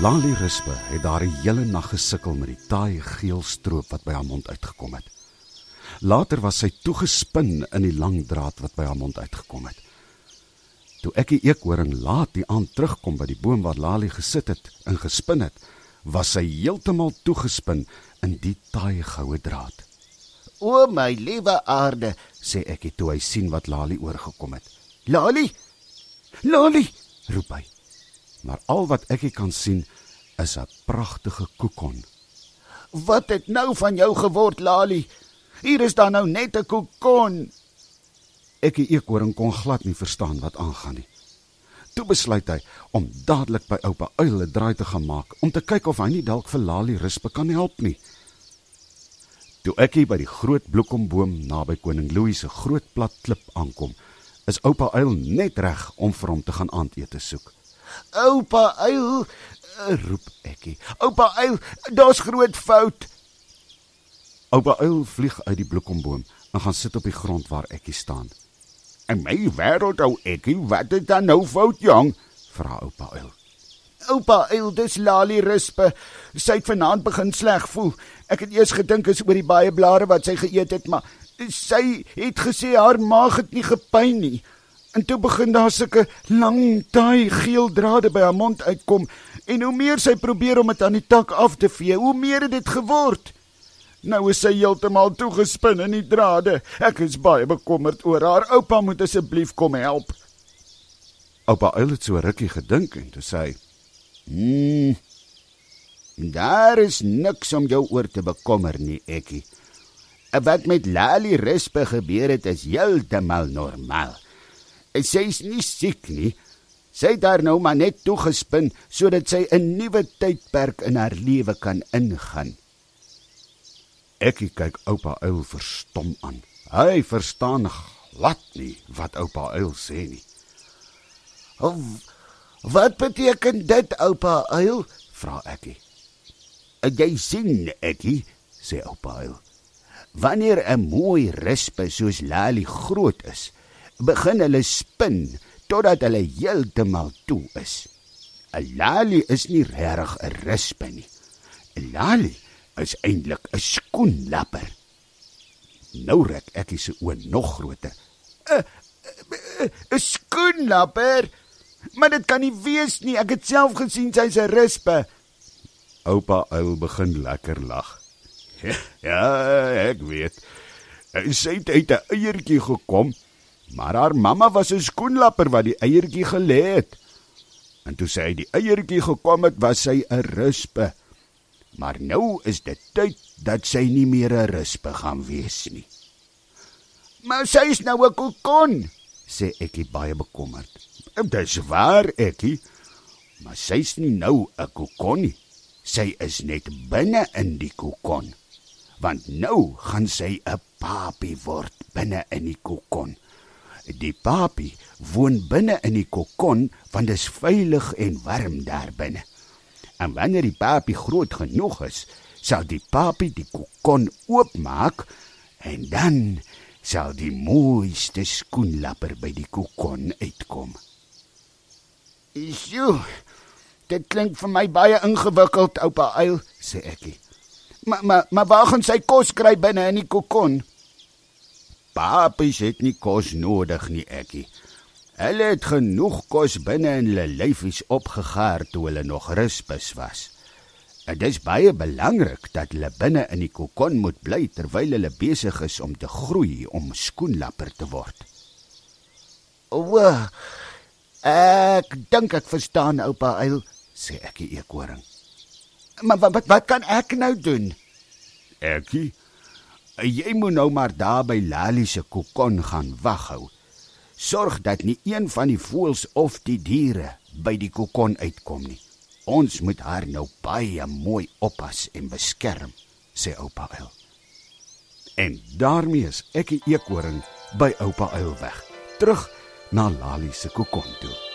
Lali Rispe het daar 'n hele nag gesukkel met die taai geel stroop wat by haar mond uitgekom het. Later was sy toegespin in die lang draad wat by haar mond uitgekom het. Toe ek die eekhoring laat die aand terugkom by die boom waar Lali gesit het en gespin het, was sy heeltemal toegespin in die taai goue draad. O my liewe aarde, sê ek toe hy sien wat Lali oorgekom het. Lali! Lali! roep hy maar al wat ek kan sien is 'n pragtige kokon. Wat het nou van jou geword, Lali? Hier is dan nou net 'n kokon. Ek die eekhoring kon glad nie verstaan wat aangaan nie. Toe besluit hy om dadelik by oupa Uil 'n draai te gaan maak om te kyk of hy nie dalk vir Lali rusbe kan help nie. Toe ek hier by die groot bloekomboom naby koning Louis se groot plat klip aankom, is oupa Uil net reg om vir hom te gaan aandete soek. Oupa Uil, roep ekkie. Oupa Uil, daar's groot fout. Oupa Uil vlieg uit die bloekomboom en gaan sit op die grond waar ekkie staan. "En my wêreld ou ekkie, wat het dan nou fout, jong?" vra oupa Uil. Oupa Uil, dis Lali Rispe. Sy het vanaand begin sleg voel. Ek het eers gedink is oor die baie blare wat sy geëet het, maar sy het gesê haar maag het nie gepyn nie. En toe begin daar sulke lang taai geel drade by haar mond uitkom en hoe meer sy probeer om dit aan die tak af te vee, hoe meer het dit geword. Nou is sy heeltemal toegespin in die drade. Ek is baie bekommerd oor haar. Oupa moet asseblief kom help. Oupa Uil het so rukkie gedink en toe sê: "Hm. Daar is niks om jou oor te bekommer nie, ekkie. Wat met Lali Rispe gebeur het is heeltemal normaal." Sy is nie siek nie. Sy het daar nou maar net toegespin sodat sy 'n nuwe tydperk in haar lewe kan ingaan. Ek kyk oupa Uil verstom aan. Hy verstaan glad nie wat oupa Uil sê nie. "Wat beteken dit, oupa Uil?" vra ek. "Jy sien, ekkie," sê oupa Uil. "Wanneer 'n mooi rispe soos Lali groot is, begin hulle spin totdat hulle heeltemal toe is. 'n Lali is nie regtig 'n rispe nie. 'n Lali is eintlik 'n skoenlapper. Nou rek ek se oë nog groter. 'n skoenlapper? Maar dit kan nie wees nie. Ek het self gesien sy's 'n rispe. Oupa Uil begin lekker lag. Ja, ek weet. Sy het uit 'n eiertjie gekom Maar haar mamma was 'n skoenlapper wat die eiertjie gelê het. En toe sy die eiertjie gekom het, was sy 'n ruspe. Maar nou is dit tyd dat sy nie meer 'n ruspe gaan wees nie. Maar sy is nou 'n kokon, sê ekie baie bekommerd. Dis waar, ekie. Maar sy's nie nou 'n kokon nie. Sy is net binne in die kokon. Want nou gaan sy 'n papie word binne in die kokon. Die papie woon binne in die kokon want dit is veilig en warm daar binne. En wanneer die papie groot genoeg is, sal die papie die kokon oopmaak en dan sal die mooiste skoenlapper by die kokon uitkom. "Sjoe, dit klink vir my baie ingewikkeld, oupa Uil," sê ekie. "Maar maar maar waar gaan sy kos kry binne in die kokon?" Papies het nie kos nodig nie, ekkie. Hulle het genoeg kos binne in hulle lyfies opgegaar toe hulle nog ruspes was. Dit is baie belangrik dat hulle binne in die kokon moet bly terwyl hulle besig is om te groei om skoenlapper te word. O, ek dink ek verstaan oupa Uil, sê ek die eekhoring. Maar wat wat kan ek nou doen? Ekkie Jy moet nou maar daar by Lali se kokon gaan waghou. Sorg dat nie een van die voëls of die diere by die kokon uitkom nie. Ons moet haar nou baie mooi oppas en beskerm, sê oupa Uil. En daarmee is ek die eekhoring by oupa Uil weg, terug na Lali se kokon toe.